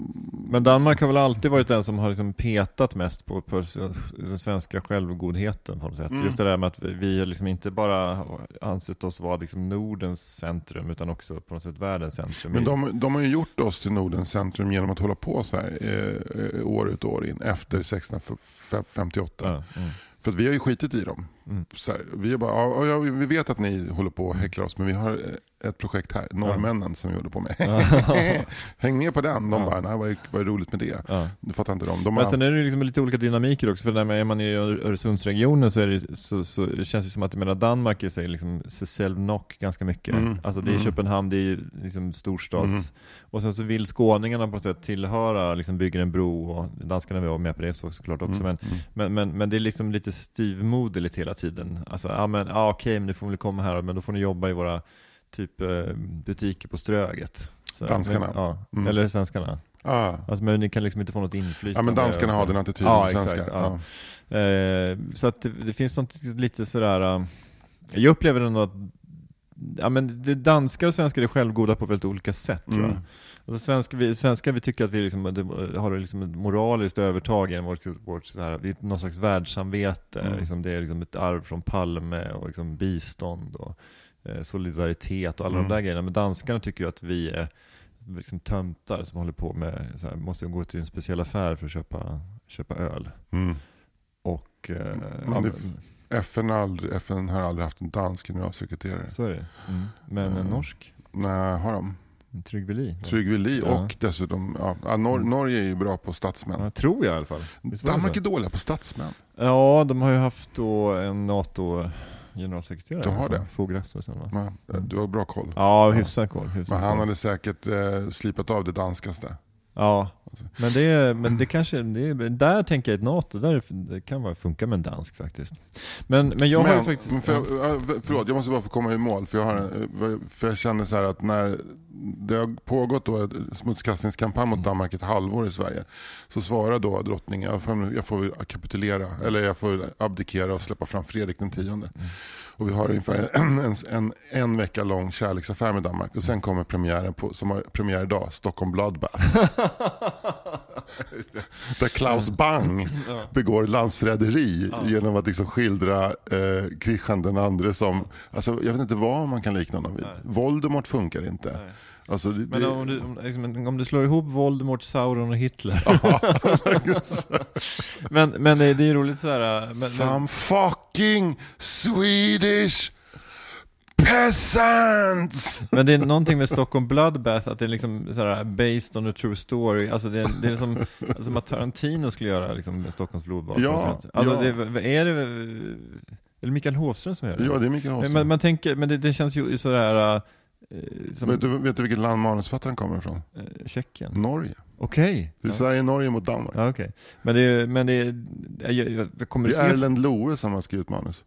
Men Danmark har väl alltid varit den som har liksom petat mest på, på den svenska självgodheten på något sätt. Mm. Just det där med att vi- liksom inte bara ansett oss vara liksom Nordens centrum utan också på något sätt världens centrum. Men de, de har ju gjort oss till Nordens centrum genom att hålla på så här eh, eh, år ut och år in efter 1658. ja, mm. För att vi har ju skitit i dem. Mm. Här, vi, bara, ja, ja, vi vet att ni håller på och häcklar oss men vi har eh, ett projekt här, norrmännen som vi håller på med. Häng med på den. De bara, nej vad är, vad är roligt med det? Ja. Det fattar inte de. de Men sen är det liksom lite olika dynamiker också, för när man- är man i Ör- Öresundsregionen så, det, så, så känns det som att menar, Danmark är sig liksom Selnock ganska mycket. Mm. Alltså det är Mm. Köpenhamn, det är liksom storstads... Mm. Och sen så vill skåningarna på något sätt tillhöra, liksom bygger en bro och danskarna var med på det så, såklart också. Mm. Men, men, men, men det är liksom lite styvmoderligt hela tiden. Alltså, ja men ja, okej, men nu får ni komma här, men då får ni jobba i våra typ eh, butiker på Ströget. Så, Danskarna? Men, ja, Mm. eller svenskarna. ah. Alltså, men ni kan liksom inte få något inflytande. Ja men danskarna har den attityden Ja, till exakt, svenskar. ja. Ja. Eh, så att det, finns något lite sådär, uh, jag upplever ändå att Ja men det danskar och svenskar är självgoda på väldigt olika sätt tror jag. Alltså svenskar, vi, svenskar vi tycker att vi liksom, har liksom ett moraliskt övertag genom vårt, vårt så här, vi, någon slags världssamvete. Mm. Liksom, det är liksom ett arv från Palme och liksom bistånd och eh, solidaritet och alla Mm. de där grejerna. Men danskarna tycker ju att vi är liksom töntar som håller på med, så här, måste gå till en speciell affär för att köpa, köpa öl. Mm. Och, eh, Men det- FN, har aldrig, FN har aldrig haft en dansk generalsekreterare. Så är det. Mm. Men en norsk, Nej, har de? Trygve. Trygve Lie Ja. och dessutom, ja, Nor- Norge är ju bra på statsmän. Ja, tror jag i alla fall. Danmark är dåliga på statsmän. Ja, de har ju haft då en NATO-generalsekreterare. De har det. Fogh Rasmussen va? Eh, du har bra koll. Ja, hyfsad koll. Hyfsad Men han koll. hade säkert eh, slipat av det danskaste. Ja, men det, men det kanske, det, där tänker jag ett NATO, där det kan vara, funka med en dansk faktiskt. Men, men jag har ju men, faktiskt... men för, förlåt, jag måste bara få komma i mål. För jag, har, för jag känner så här att när det har pågått då en smutskastningskampanj mot Danmark ett halvår i Sverige. Så svarar då drottningen, jag får, jag får kapitulera, eller jag får abdikera och släppa fram Fredrik den tionde. Och vi har ungefär en, en, en, en vecka lång kärleksaffär med Danmark. Och sen kommer premiären på, som har premiär idag, Stockholm Bloodbath. Där Klaus Bang begår landsförräderi genom att liksom skildra eh, Kristian den andre som, alltså, jag vet inte vad man kan likna honom vid. Voldemort funkar inte. Nej. Alltså, det, Men om du, om, liksom, om du slår ihop Voldemort, Sauron och Hitler. men, men det, det är roligt så här. Men, Some men, fucking Swedish peasants! men det är någonting med Stockholm Bloodbath, att det är liksom så här based on a true story. Alltså det, det är som, som att Tarantino skulle göra liksom, Stockholms blodbad. Ja. Alltså ja. det, är det, är det Mikael Hovström som gör det? Ja, det är Mikael Men Hansson. man, tänker, men det, det känns ju sådär, äh, som vet, du, vet du vilket land manusförfattaren kommer ifrån? äh, Tjeckien. Norge. Okej. Det är Ja. Sverige-Norge mot Danmark. Ja, okej. Men det är, men det är, jag, jag, kommer Det är se... Erlend Loe som har skrivit manus.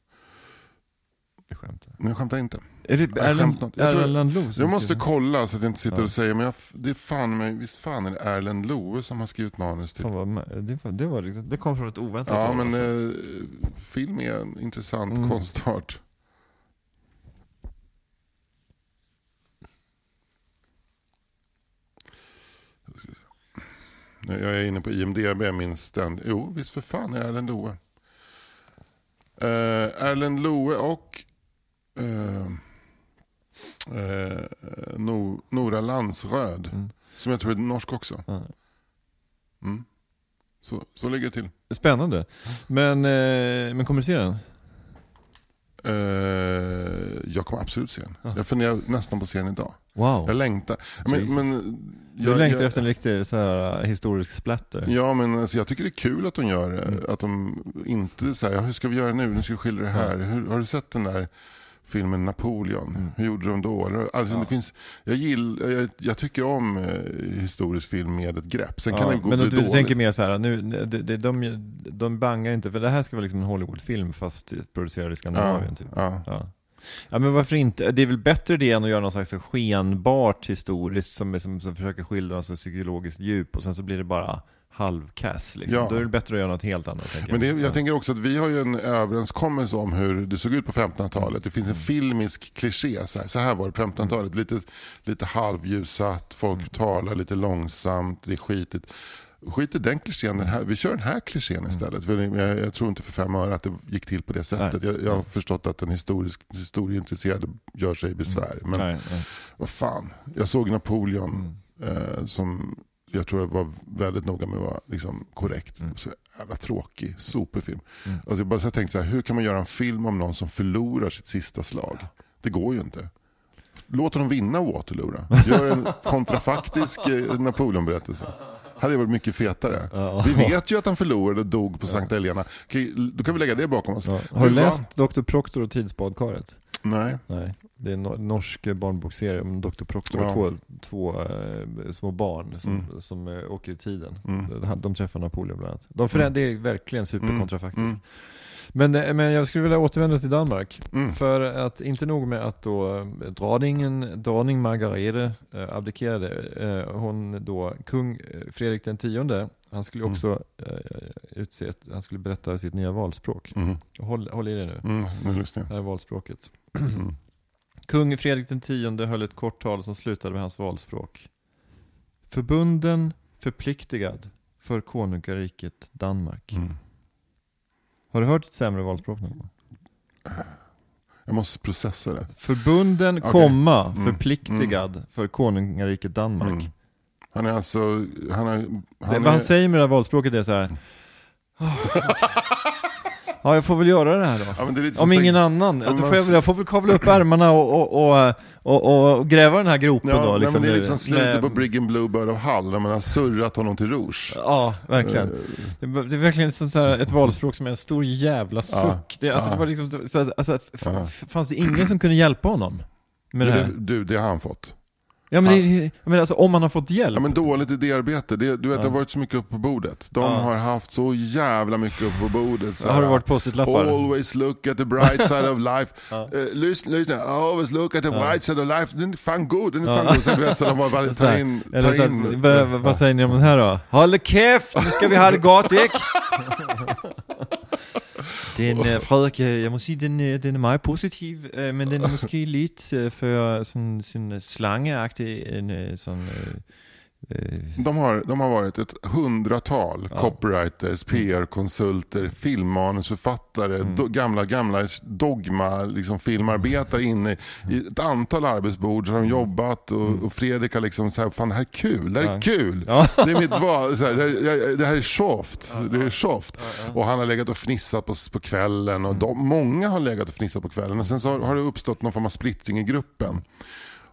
Jag skämtar. Men jag skämtar inte. Är det Jag skämtar. Jag tror- Erland Loe Jag måste kolla så att jag inte sitter Ja. och säger, men jag, det är fan, men visst fan är det Erlend Loe som har skrivit manus till... Det, var, det, var liksom, det kom från ett oväntat Ja, men alltså. eh, film är en intressant Mm. konstart. Jag. Nu, är inne på IMDB, minns den. Jo, visst för fan är Erlend Loe. Uh, Erlend Loe och eh, eh, no, Nora Landsröd, Mm. som jag tror är norsk också. Mm. Så, så ligger det till. Spännande. Men, eh, men kommer du se den? Eh, jag kommer absolut se den. Jag funderar nästan på att se den idag. Wow. Jag längtar. Men, men, du jag, längtar jag, efter en riktig så här, eh, historisk splatter? Ja, men alltså, jag tycker det är kul att de gör det. Mm. Att de inte säger, ja, hur ska vi göra nu? Nu ska vi skildra det här. Hur, har du sett den där filmen Napoleon? Mm. Hur gjorde de då? Alltså, Ja. det finns, jag, gill, jag, jag tycker om eh, historisk film med ett grepp. Sen kan Ja, den gå men bli du, dålig. tänker mer så här, nu, de, de, de, de bangar inte, för det här ska vara liksom en Hollywoodfilm fast producerad i Skandinavien ja, typ. ja. Ja. ja men varför inte? Det är väl bättre det än att göra någon slags skenbart historiskt som, som, som försöker skildra alltså psykologiskt djup och sen så blir det bara halvkass liksom. Ja. Då är det bättre att göra något helt annat Men det, jag. jag ja. tänker också att vi har ju en överenskommelse om hur det såg ut på 1500-talet. Det finns en filmisk kliché. Så här, så här var det på 1500-talet. Lite, lite halvljussatt, folk talar lite långsamt, det är skitigt. Skit i den klichén, den här, vi kör den här klichén istället. För jag, jag tror inte för fem öre att det gick till på det sättet. Jag, jag har förstått att den historisk, historieintresserade gör sig besvär. Men Nej, nej. vad fan, jag såg Napoleon eh, som jag tror jag var väldigt noga med att vara liksom, korrekt. Mm. Så jävla tråkig, superfilm. Mm. Alltså, jag bara så här tänkte så här, hur kan man göra en film om någon som förlorar sitt sista slag? Det går ju inte. Låt honom vinna Waterloo då. Gör en kontrafaktisk eh, Napoleonberättelse. hade varit mycket fetare. Ja. Vi vet ju att han förlorade och dog på Sankt Helena. Då kan vi lägga det bakom oss. Ja. Har du läst Dr. Proctor och Tidsbadkaret? Nej. Nej, det är en nor- norsk barnbokserie om Dr. Proctor och Ja. två, två eh, små barn som, Mm. som eh, åker i tiden. Mm. De, de träffar Napoleon bland annat. De föränd- Det är verkligen superkontrafaktiskt. Mm. Men, eh, men jag skulle vilja återvända till Danmark. Mm. För att inte nog med att då drottningen, drottning Margarete eh, abdikerade, eh, hon då, kung Fredrik den tionde, han skulle Mm. också eh, utse ett, han skulle berätta sitt nya valspråk. Mm. Håll, håll i det nu, Mm. Nu lyssnar här är valspråket. Mm. Kung Fredrik den tionde höll ett kort tal som slutade med hans valspråk. Förbunden, förpliktigad för konungariket Danmark. Mm. Har du hört ett sämre valspråk någon gång? Jag måste processa det. Förbunden, Okej. komma, Mm. förpliktigad för konungariket Danmark. Mm. Han är alltså... Han är, Det, han vad han är, säger med det här valspråket är så här. Ja, jag får väl göra det här då. Ja, det Om ingen säg- annan. Ja, får jag, jag får väl kavla upp ärmarna och, och, och, och, gräva den här gropen Ja, då. nej, Liksom, men det är lite som slutet på Briggen Bluebird of Hull, när man har surrat honom till rouge. Ja, verkligen. Eh, Det är det är verkligen så så ett valspråk som är en stor jävla suck. Det, alltså, det var liksom, så, alltså, fanns det ingen som kunde hjälpa honom? Med det Du, här? du, det har han fått. Ja men, det, menar, alltså, om man har fått hjälp. Ja, men dåligt idéarbete. Det, du vet, det har varit så mycket uppe på bordet. De Ja. har haft så jävla mycket uppe på bordet. Så har det varit post-it-lappar? Always look at the bright side of life. Ja. Eh, lyssna, lyssna. Always look at the Ja. bright side of life. Den är fan god, den är Ja. fan god. Så, vet, så de har bara tagit in... Eller Ta så, in vad, vad- vad säger ni om den här då? Håll käft, nu ska vi ha det gott? Den øh, Frederik, øh, jeg må sige, den, øh, den er meget positiv, øh, men den er måske lidt øh, for sådan, sådan øh, slangeagtig en øh, sådan... Øh, de har, de har varit ett hundratal Ja. copywriters, PR-konsulter, filmmanusförfattare, Mm. do, gamla, gamla dogma, liksom filmarbetare inne i ett antal arbetsbord så har de jobbat och, och Fredrik har liksom sagt, fan det här är kul, det här är Mm. Kul. Ja. Det är mitt val, så här, det, här, det här är soft, det är soft. Och han har legat och fnissat på, på kvällen Mm. och de, många har legat och fnissat på kvällen och sen så har, har det uppstått någon form av splittring i gruppen.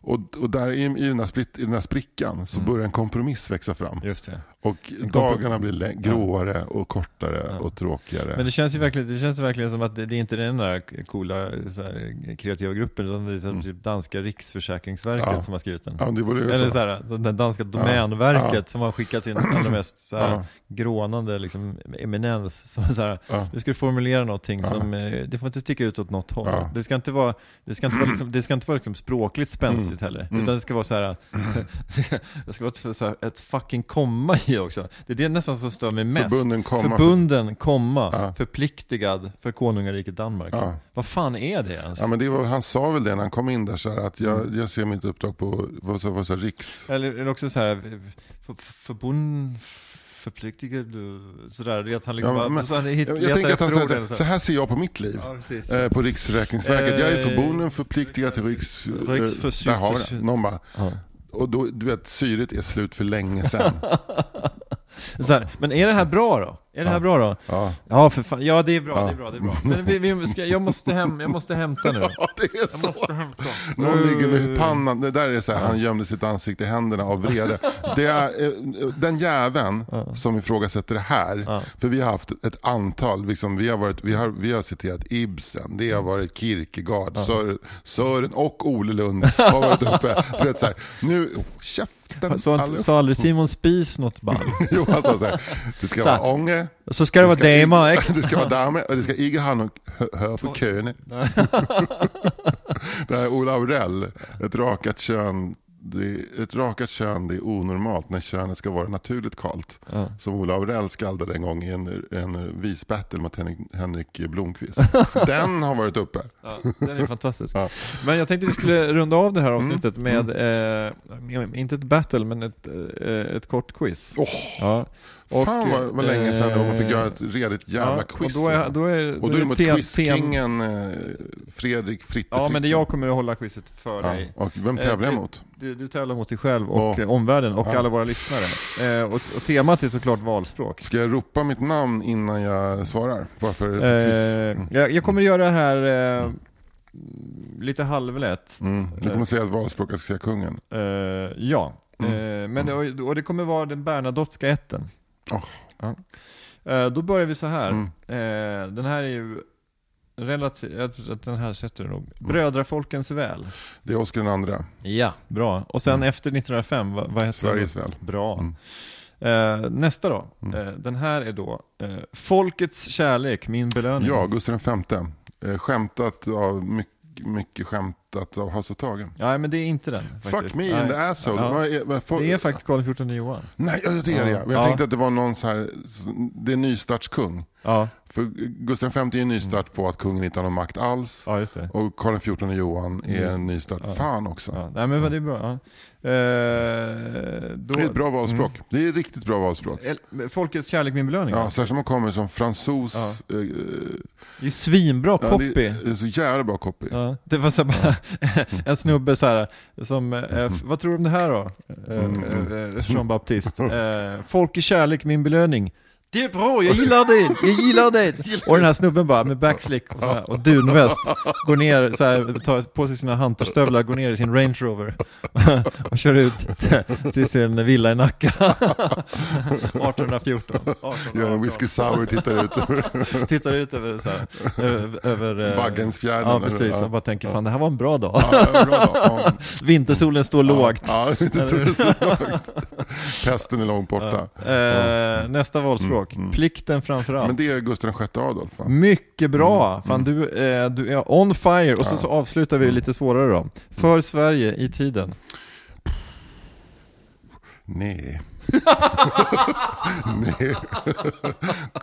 Och, och där i, i, den här split, i den här sprickan så börjar en kompromiss växa fram. just det. Och dagarna blir lä- gråare och kortare Ja. och tråkigare. Men det känns ju verkligen, det känns verkligen som att det, det är inte den där coola här, kreativa gruppen, utan det är som typ danska riksförsäkringsverket Mm. Ja. som har skrivit den. ja, det var det Eller så här, där danska domänverket som har skickat sin allra mest så här, grånande liksom, eminens. Som så här. Du ska formulera någonting som, eh, det får inte sticka ut åt något håll. Det ska inte vara, det ska inte vara, liksom, det ska inte vara liksom språkligt spänstigt heller. Mm. Utan det ska vara så här, det ska vara ett, så här, ett fucking komma i också. Det är det nästan som stör mig mest. Förbunden komma. Förbunden, komma, Ja. förpliktigad för konungariket Danmark. Ja. Vad fan är det ens? Ja, men det var, han sa väl det när han kom in där, så här, att jag, Mm. jag ser mitt uppdrag på vad så, vad så, riks... Eller, eller också så här, för, förbund, förpliktigad, sådär, det är att han liksom Ja, men- så han hit, Jag, tänker att han säger så, här, så här ser jag på mitt liv. Ja. Eh, på Riksförsäkringsverket. Jag är Eh, förbunden förpliktigad till Riks... eh, Riks för- där har vi det. Någon bara, Ja och då, du vet, syret är slut för länge sedan. Så här, men är det här bra då? Är det här bra då? Ja, Ja för fan, ja det är bra, det är bra, det är bra. Men vi, vi ska, jag, måste hem, jag måste hämta nu. ja det är så. Någon ligger med pannan, det där är så här, han gömde sitt ansikte i händerna av vrede. Det är eh, den jäveln som ifrågasätter det här, för vi har haft ett antal, liksom, vi, har varit, vi, har, vi har citerat Ibsen, det har varit Kierkegaard, Sören, Sören och Ole Lund har varit uppe. Du vet så här, nu, oh, käften Sa, aldrig Simon Spies något ball? Jo, han sa så här, det ska Så här. Vara ånge, Så ska det vara ska damer, ikke? det ska vara damer och det ska inte ha någon hö- hör på köne. det här är Ola Aurell, ett rakat kön det, ett rakat kön det är onormalt när könet ska vara naturligt kalt. Ja. Som Ola Aurell skaldade en gång i en, en visbattle mot Henrik, Henrik Blomqvist. Den har varit uppe. Ja, den är fantastisk. Ja. Men jag tänkte vi skulle runda av det här avsnittet med, eh, inte ett battle, men ett, eh, ett kort quiz. Åh, Ja. Och, fan vad, vad länge sedan då man fick eh, göra ett redigt jävla ja, quiz. Och då är, alltså. då är, och då är det mot quizkingen eh, Fredrik Fritte Ja, men det jag kommer att hålla quizet för ja. dig. Och vem tävlar jag Eh, mot? Du, du tävlar mot dig själv och Ja. eh, omvärlden och Ja. alla våra lyssnare. Eh, och, och temat är såklart valspråk. Ska jag ropa mitt namn innan jag svarar? Bara för, för quiz? Eh, Mm. jag, jag kommer göra det här eh, lite halvlätt. Mm. Du kommer säga att valspråk, jag ska säga kungen. Eh, ja, Mm. eh, men det, och det kommer vara den Bernadotteska ätten. Oh. Ja. Eh, då börjar vi så här. Mm. Eh, den här är ju tror att den här sätter du nog. Brödrafolkens väl. Det är Oscar den andra. Ja, bra. Och sen Mm. efter 1905, vad, vad heter Sveriges den? väl. Bra. Mm. Eh, nästa då. Mm. Eh, den här är då eh, Folkets kärlek, min belöning. Ja, Gustav V. Eh, skämtat av mycket, mycket skämtat av Hasse och Tage. Ja, men det är inte den. Fuck faktiskt. me in the Nej. asshole. Ja. Vad är- vad får- Det är faktiskt Karl XIV Johan. Nej, ja, det är det Ja. ja. Men jag Ja. tänkte att det var någon så här, det är nystartskung. Ja, För Gustav V är en nystart på att kungen inte har någon makt alls. ja just det. Och Karl XIV Johan är en nystart. Ja. Fan också. Ja. Nej men vad det är bra. Ja. Eh, då, Det är ett bra valspråk. Det är riktigt bra valspråk. Folkets kärlek, min belöning. Ja, Ja. särskilt om man kommer som fransos. Eh, Det är svinbra ja, copy. det, det är så jävla bra copy. Ja, det var så bara, en snubbe så här, som, eh, f- vad tror du om det här då? Eh, Mm. eh, Jean Baptiste. Eh, folk i kärlek, min belöning. Det är bra, jag gillar det, jag gillar det. Och den här snubben bara med backslick och, så här, och dunväst går ner, så här, tar på sig sina hunterstövlar, går ner i sin Range Rover och kör ut till, sin villa i Nacka. 1814. 18, Gör en whisky sour, tittar ut över Tittar ut över, så här, över, över eh, Baggensfjärden. Ja precis, ja. och bara tänker fan det här var en bra dag. Ja, bra. Vintersolen står lågt. Ja, inte står lågt. Pesten är långt borta. Eh, nästa valspråk, plikten framför allt. Men det är Gustav VI Adolf va? Mycket bra! Fan, du, eh, du är on fire. Och så, så avslutar vi lite svårare då. För Sverige i tiden. Nej. Nej.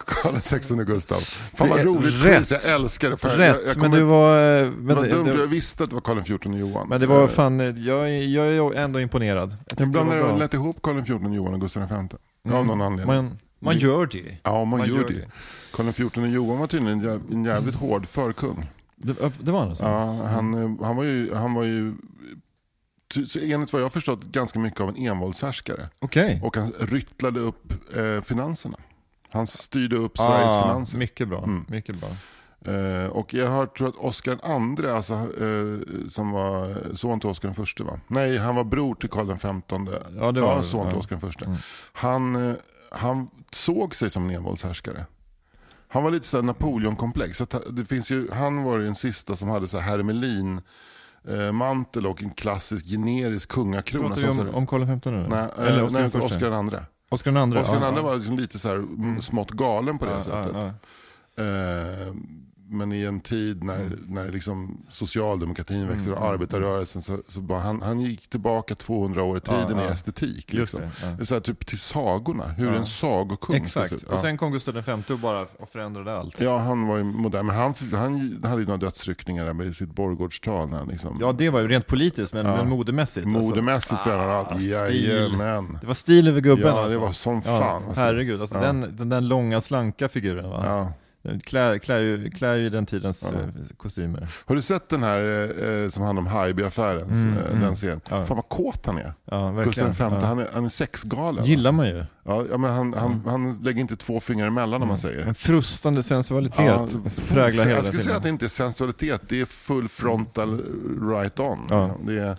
Karl XVI Gustav. Fan vad roligt rätt. quiz, jag älskar det. För Rätt, jag, jag men du var... eh, Men var det, dumt, det, jag visste att det var Karl XIV Johan. men det var Eh, fan, eh, jag, är- jag är ändå imponerad. Jag Jag var blandade bra. lätt ihop Karl XIV Johan och Gustav V. Av Mm. någon anledning. Man, man gör det. ja, man, man gör gör det. Karl XIV Johan var tydligen en jä- en jävligt hård förkung. Det, det var han alltså? Ja, han, eh, han var ju, han var ju så enligt vad jag har förstått ganska mycket av en envåldshärskare. Okej. Och han ryttlade upp eh, finanserna. Han styrde upp Sveriges Ah, finanser. mycket bra, Mm. mycket bra. Eh, och jag har tror att Oscar II, alltså, eh, som var son till Oscar I, va? Nej, han var bror till Karl XV. Ja, det var ja, son till. Oscar I. Mm. Han, eh, han såg sig som en envåldshärskare. Han var lite så Napoleonkomplex. Det finns ju, han var ju den sista som hade så här hermelin eh, mantel och en klassisk generisk kungakrona. Pratar vi om, så- om Karl XV nu? Nej, Eller eh, Oscar nej, den första? Oscar. Oscar den andra? Oscar II ja. var liksom lite så här mm. smått galen på det Ja, sättet. ja, ja. Eh, men i en tid när, Mm. när liksom socialdemokratin växer och arbetarrörelsen så, så bara, han, han gick tillbaka 200 år i tiden Ja, ja. i estetik. Liksom. det. Ja. Så här, typ till sagorna, hur en sagokung Exakt, ut. och sen kom Gustav V och bara och förändrade allt. Ja, han var ju modern. Men han, han hade ju några dödsryckningar där med sitt han liksom, Ja, det var ju rent politiskt, men, men modemässigt. alltså. modemässigt förändrade han allt. Jajamän. Det var stil över gubben Ja, alltså. det var som fan. stil. herregud, alltså den, den där långa slanka figuren va? Klär, klär, ju, klär ju den tidens Ja. eh, kostymer. Har du sett den här eh, eh, som handlar om Haijby-affären? Mm, eh, mm. Den serien? Ja. Fan vad kåt han är. Ja. Gustav V, ja. han, är, han är sexgalen. Gillar alltså. man ju. Ja, ja, men han, han, han lägger inte två fingrar emellan om man säger. En frustande sensualitet Ja, präglar hela jag skulle säga filmen. att det inte är sensualitet, det är full frontal right on. Liksom. Det är,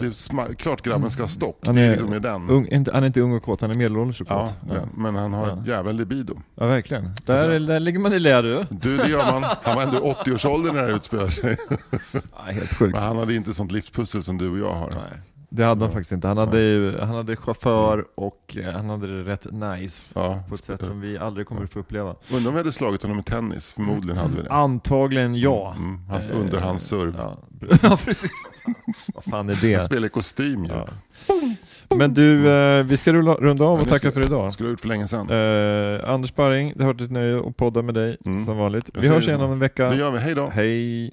det är klart grabben ska ha stock, Han det är är liksom den. Ung, inte, han är inte ung och kåt, han är medelålders och Ja, kåt. Ja, den. men han har Ja. jävla libido. ja verkligen. Där, är- där ligger man i lä du. Du, det gör man. Han var ändå i 80-årsåldern när det här utspelar sig. Ja, helt sjukt. Men han hade inte sånt livspussel som du och jag har. Nej, det hade han faktiskt inte. Han hade, ju, han hade chaufför och eh, han hade det rätt nice. Ja. På ett sätt som vi aldrig kommer att få uppleva. Undrar om vi hade slagit honom i tennis, förmodligen hade vi det. Antagligen ja. Mm, hans Eh, underhandsserv. Ja, ja precis. Vad fan är Han det? spelar i kostym ju. Ja. Men du, eh, vi ska rulla, runda av och det tacka för idag. Skulle ha gjort för länge sedan. Eh, Anders Sparring, det har varit ett nöje att podda med dig Mm. som vanligt. Jag Vi säger hörs det igen så. om en vecka. Det gör vi, hej då. Hej!